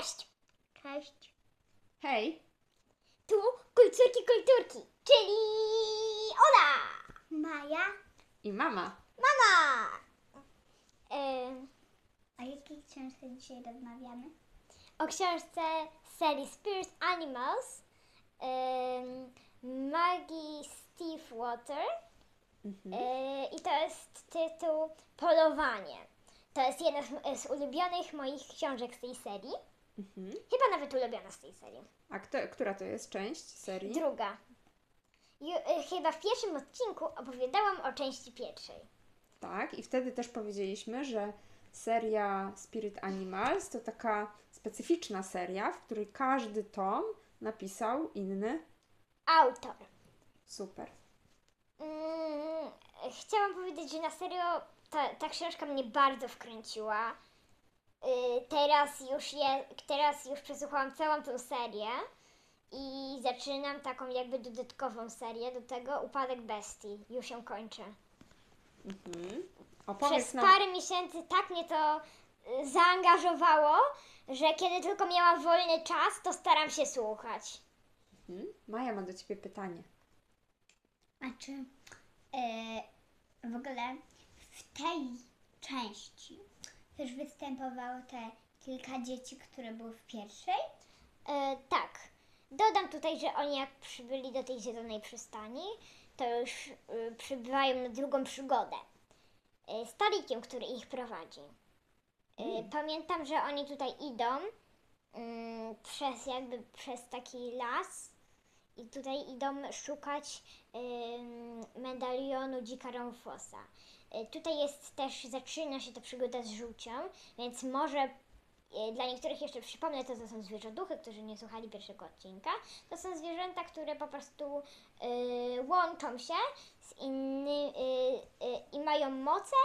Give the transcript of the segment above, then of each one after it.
Cześć! Cześć. Hej! Tu kulturki kulturki, czyli Ola! Maja. I mama. Mama! Ym, a jakiej książce dzisiaj rozmawiamy? O książce serii Spirit Animals ym, Maggie Stevewater Mhm. Yy, I to jest tytuł Polowanie. To jest jedna z, z ulubionych moich książek z tej serii. Mhm. Chyba nawet ulubiona z tej serii. A kto, która to jest część serii? Druga. Ju, y, chyba w pierwszym odcinku opowiadałam o części pierwszej. Tak, i wtedy też powiedzieliśmy, że seria Spirit Animals to taka specyficzna seria, w której każdy tom napisał inny. Autor. Super. Mm, chciałam powiedzieć, że na serio ta, ta książka mnie bardzo wkręciła. Y, teraz, już je, teraz już przesłuchałam całą tą serię i zaczynam taką jakby dodatkową serię do tego Upadek Bestii. Już ją kończę. Mhm. Przez nam. parę miesięcy tak mnie to y, zaangażowało, że kiedy tylko miałam wolny czas, to staram się słuchać. Mhm. Maja ma do ciebie pytanie. A czy e, w ogóle w tej części też występowało te kilka dzieci, które były w pierwszej? E, tak. Dodam tutaj, że oni jak przybyli do tej zielonej przystani, to już y, przybywają na drugą przygodę. Y, który ich prowadzi. Y, Pamiętam, że oni tutaj idą mm, przez jakby przez taki las i tutaj idą szukać medalionu dzika Ramfosa. Y, Tutaj jest też, zaczyna się ta przygoda z żółcią, więc może y, dla niektórych jeszcze przypomnę, to, to są zwierzoduchy, którzy nie słuchali pierwszego odcinka. To są zwierzęta, które po prostu y, łączą się z innymi y, y, i mają moce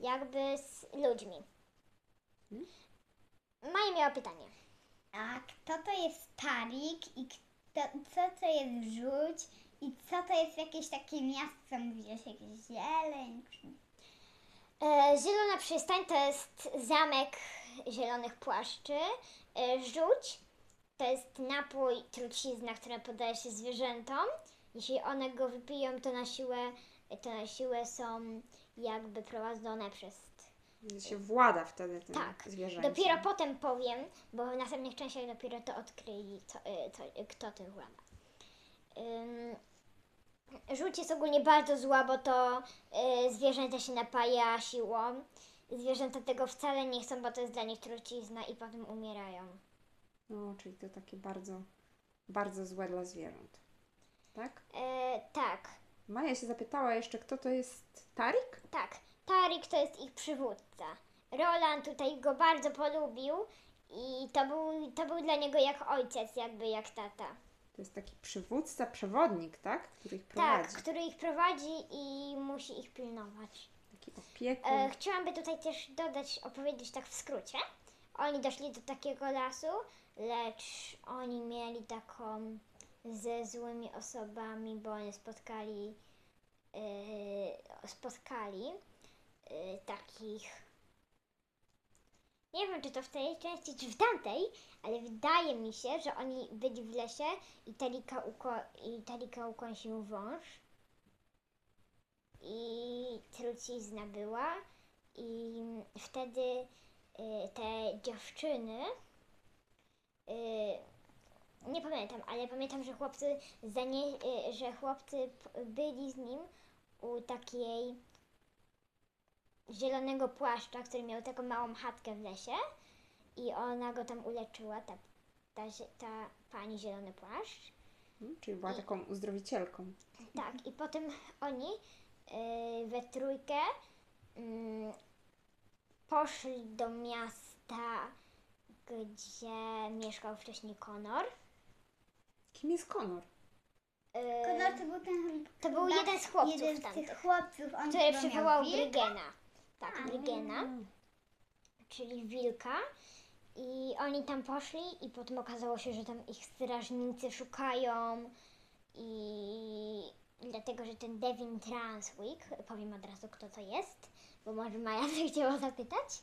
jakby z ludźmi. Maja miała pytanie. A kto to jest Tarik i kto, co to jest żółć i co to jest jakieś takie miasto, mówiłeś, jakieś zieleń? E, Zielona przystań to jest zamek zielonych płaszczy. E, Żółć to jest napój trucizna, która podaje się zwierzętom. Jeśli one go wypiją, to na siłę, to na siłę są jakby prowadzone przez Się włada wtedy tym Tak, zwierzęciem. Dopiero potem powiem, bo w następnych częściach dopiero to odkryli, co, y, co, y, kto tym włada. Ym, Żółć jest ogólnie bardzo zła, bo to y, zwierzęta się napaja siłą. Zwierzęta tego wcale nie chcą, bo to jest dla nich trucizna i potem umierają. No, czyli to takie bardzo, bardzo złe dla zwierząt. Tak? E, tak, Maja się zapytała jeszcze, kto to jest Tarik? tak. Tarik to jest ich przywódca. Roland tutaj go bardzo polubił i to był, to był dla niego jak ojciec, jakby jak tata. To jest taki przywódca, przewodnik, tak? Który ich prowadzi. Tak, który ich prowadzi i musi ich pilnować. Taki opiekun. E, chciałam by tutaj też dodać, opowiedzieć tak w skrócie. Oni doszli do takiego lasu, lecz oni mieli taką ze złymi osobami, bo oni spotkali e, spotkali e, takich nie wiem, czy to w tej części, czy w tamtej, ale wydaje mi się, że oni byli w lesie i Talika, uko- i Talika ukąsił wąż. I trucizna była. I wtedy y, te dziewczyny y, nie pamiętam, ale pamiętam, że chłopcy zanie, y, że chłopcy byli z nim u takiej zielonego płaszcza, który miał taką małą chatkę w lesie i ona go tam uleczyła, ta, ta, ta pani zielony płaszcz. Mm, Czyli była taką uzdrowicielką. Tak, i potem oni y, we trójkę mm, poszli do miasta, gdzie mieszkał wcześniej Konor. Kim jest Konor? Y, Konor to był ten... To był jeden z chłopców Jeden z tych chłopców, on który przywołał wilka. Brygena. Tak, Brygena, Mm. czyli wilka. I oni tam poszli i potem okazało się, że tam ich strażnicy szukają i dlatego, że ten Devin Transwick, powiem od razu kto to jest, bo może Maja by chciała zapytać,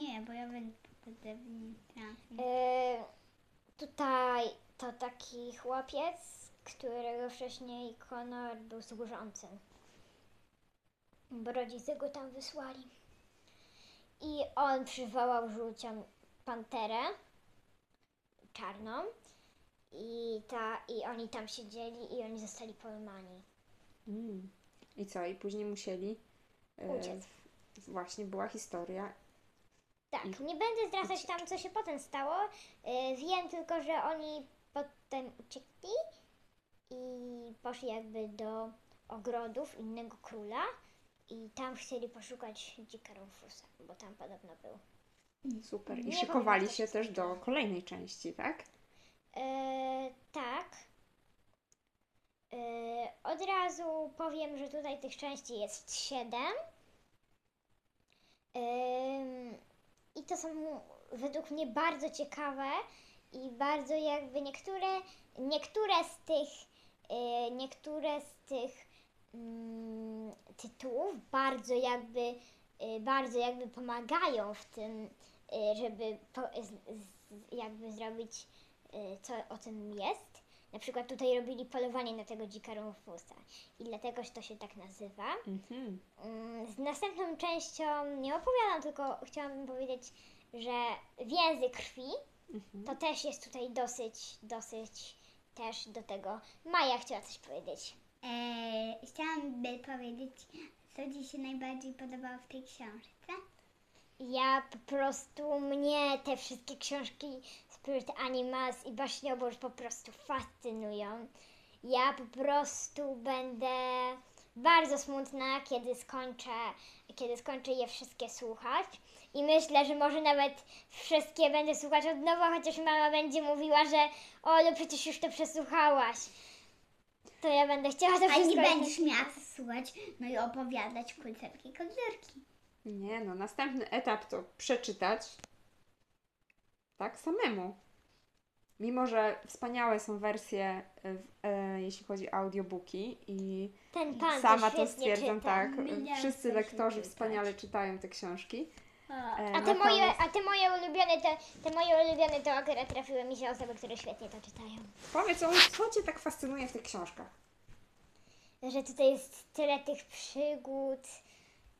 Nie, bo ja będę będę w nim trans- Yy, tutaj to taki chłopiec, którego wcześniej Konor był służącym. Bo rodzice go tam wysłali. I on przywołał żółcią panterę czarną. I, ta, I oni tam siedzieli i oni zostali pojmani. Mm. I co? I później musieli. e, Uciec. właśnie była historia. Tak, nie będę zdradzać tam, co się potem stało. Yy, wiem tylko, że oni potem uciekli i poszli jakby do ogrodów innego króla i tam chcieli poszukać dzika Rufusa, bo tam podobno był. Super. I Nie szykowali się też do kolejnej części, tak? Yy, tak. Yy, od razu powiem, że tutaj tych części jest siedem. Ym, I to są według mnie bardzo ciekawe i bardzo jakby niektóre, niektóre z tych, niektóre z tych mm, tytułów bardzo jakby, yy, bardzo jakby pomagają w tym, yy, żeby po, z, z, jakby zrobić y, co o tym jest. Na przykład tutaj robili polowanie na tego dzika Rufusa i dlatego to się tak nazywa. Mhm. Mm, Z następną częścią nie opowiadam, tylko chciałabym powiedzieć, że więzy krwi Mhm. to też jest tutaj dosyć, dosyć też do tego. Maja chciała coś powiedzieć. Chciałam by powiedzieć, co Ci się najbardziej podobało w tej książce? Ja po prostu, mnie te wszystkie książki Spirit Animals i Baśniobór po prostu fascynują. Ja po prostu będę bardzo smutna, kiedy skończę, kiedy skończę je wszystkie słuchać. I myślę, że może nawet wszystkie będę słuchać od nowa, chociaż mama będzie mówiła, że o, no przecież już to przesłuchałaś. To ja będę chciała to A wszystko... nie będziesz miała co słuchać, no i opowiadać kucerki kodzierki. Nie, no następny etap to przeczytać tak samemu. Mimo, że wspaniałe są wersje, e, w- e, jeśli chodzi o audiobooki i Ten pan sama to świetnie stwierdzam, czyta. tak, Miliard wszyscy lektorzy czytać. wspaniale czytają te książki. E, A te, moje, natomiast- a te moje ulubione, te, te moje ulubione to akurat trafiły mi się osoby, które świetnie to czytają. Powiedz, Olu, co Cię tak fascynuje w tych książkach? Że tutaj jest tyle tych przygód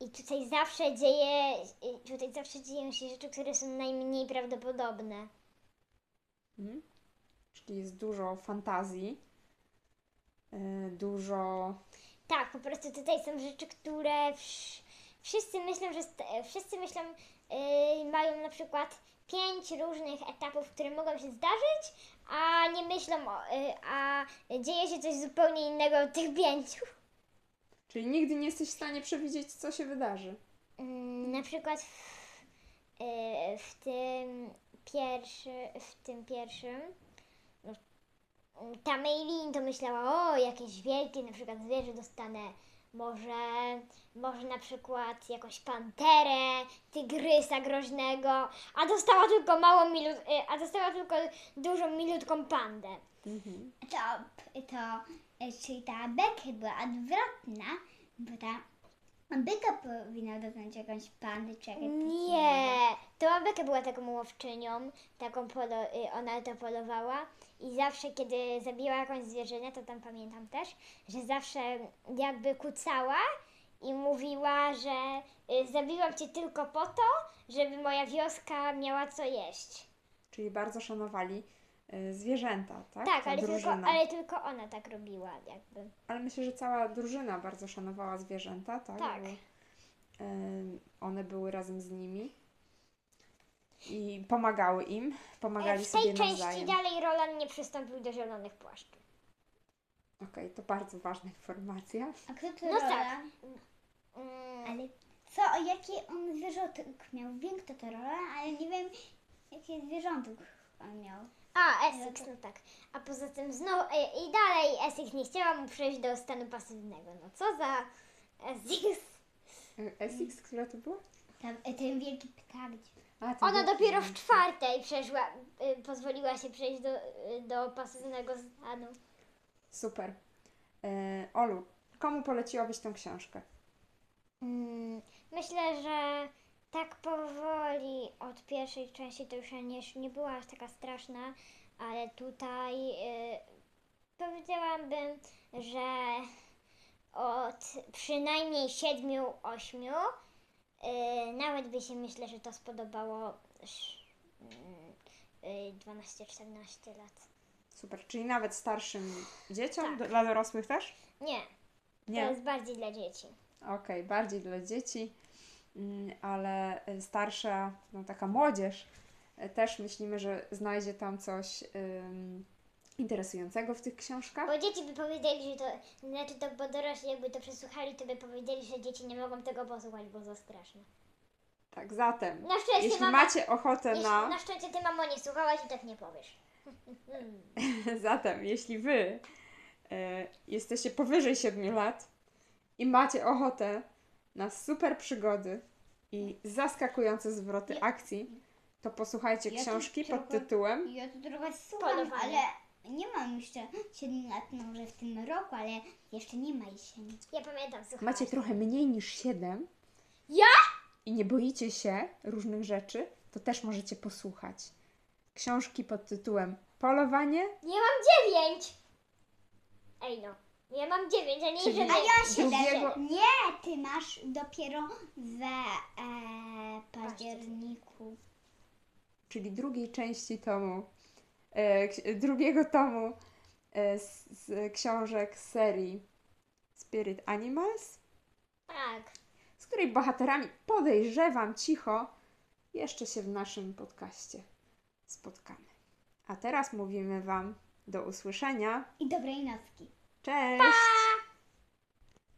i tutaj zawsze dzieje, tutaj zawsze dzieją się rzeczy, które są najmniej prawdopodobne. Mhm. Czyli jest dużo fantazji, e, dużo... Tak, po prostu tutaj są rzeczy, które wsz- wszyscy myślą, że st- wszyscy myślą, yy, mają na przykład pięć różnych etapów, które mogą się zdarzyć, a nie myślą, o, yy, a dzieje się coś zupełnie innego od tych pięciu. Czyli nigdy nie jesteś w stanie przewidzieć, co się wydarzy. Mm, Na przykład w, w tym pierwszy, w tym pierwszym no, ta Meilin to myślała, o jakieś wielkie na przykład zwierzę dostanę, może, może na przykład jakąś panterę, tygrysa groźnego, a dostała tylko małą milut, y, a dostała tylko dużą milutką pandę. Mhm. To, to, e, czyli ta Becky była odwrotna, bo ta byka powinna doznać jakąś pandy czy Nie, to Abeka była taką łowczynią, taką polo, y, ona to polowała i zawsze kiedy zabiła jakąś zwierzynę, to tam pamiętam też, że zawsze jakby kucała i mówiła, że y, zabiłam cię tylko po to, żeby moja wioska miała co jeść. Czyli bardzo szanowali zwierzęta, tak? Tak, Ta ale tylko, ale tylko ona tak robiła jakby. Ale myślę, że cała drużyna bardzo szanowała zwierzęta, tak? Tak. Bo, em, one były razem z nimi i pomagały im, pomagali E, W tej sobie części nawzajem. dalej Roland nie przystąpił do zielonych płaszczy. Okej, to bardzo ważna informacja. A kto to No Rola? tak. Mm, Ale co, o jaki on zwierzątek miał? Wiem kto to Rola, ale nie wiem jakie zwierzątek on miał. A, Essex, no tak. A poza tym znowu, e, i dalej Essex nie chciała mu przejść do stanu pasywnego. No co za Essex? E, Essex, która to była? Tam, e, ten wielki. A, ten Ona wielki dopiero w czwartej przeszła, y, pozwoliła się przejść do, y, do pasywnego stanu. Super. E, Olu, komu poleciłabyś tę książkę? Mm, myślę, że Tak powoli od pierwszej części to już nie, nie była aż taka straszna, ale tutaj y, powiedziałabym, że od przynajmniej siedmiu, ośmiu y, nawet by się myślę, że to spodobało sz- mm, y, 12-14 lat. Super, czyli nawet starszym dzieciom, Tak. dla dorosłych też? Nie, to Nie. jest bardziej dla dzieci. Okej, bardziej dla dzieci, ale y, starsza, no taka młodzież, y, też myślimy, że znajdzie tam coś ym, interesującego w tych książkach. Bo dzieci by powiedzieli, że to, znaczy to, bo dorośli jakby to przesłuchali, to by powiedzieli, że dzieci nie mogą tego posłuchać, bo za straszne. Tak, zatem, Na szczęście, jeśli mama, macie ochotę jeśli, na... na szczęście ty mamo nie słuchałaś i tak nie powiesz. Zatem, jeśli wy e, jesteście powyżej 7 lat i macie ochotę na super przygody i zaskakujące zwroty Ja- akcji, to posłuchajcie Ja tu książki pod trochę- tytułem Ja to trochę słucham, Polowanie. ale nie mam jeszcze 7 lat, no może w tym roku, ale jeszcze nie ma jesieni. Ja pamiętam, słuchałaś. Macie trochę mniej niż 7 Ja? i nie boicie się różnych rzeczy, to też możecie posłuchać. Książki pod tytułem Polowanie, Ja mam dziewięć! Ej no, ja mam dziewięć, a nie Czyli- A ja się Drugiego- Nie, ty masz dopiero w e, październiku. czyli drugiej części tomu, e, drugiego tomu e, z, z książek z serii Spirit Animals, Tak. z której bohaterami podejrzewam cicho jeszcze się w naszym podcaście spotkamy. A teraz mówimy Wam do usłyszenia. I dobrej nocki. Cześć!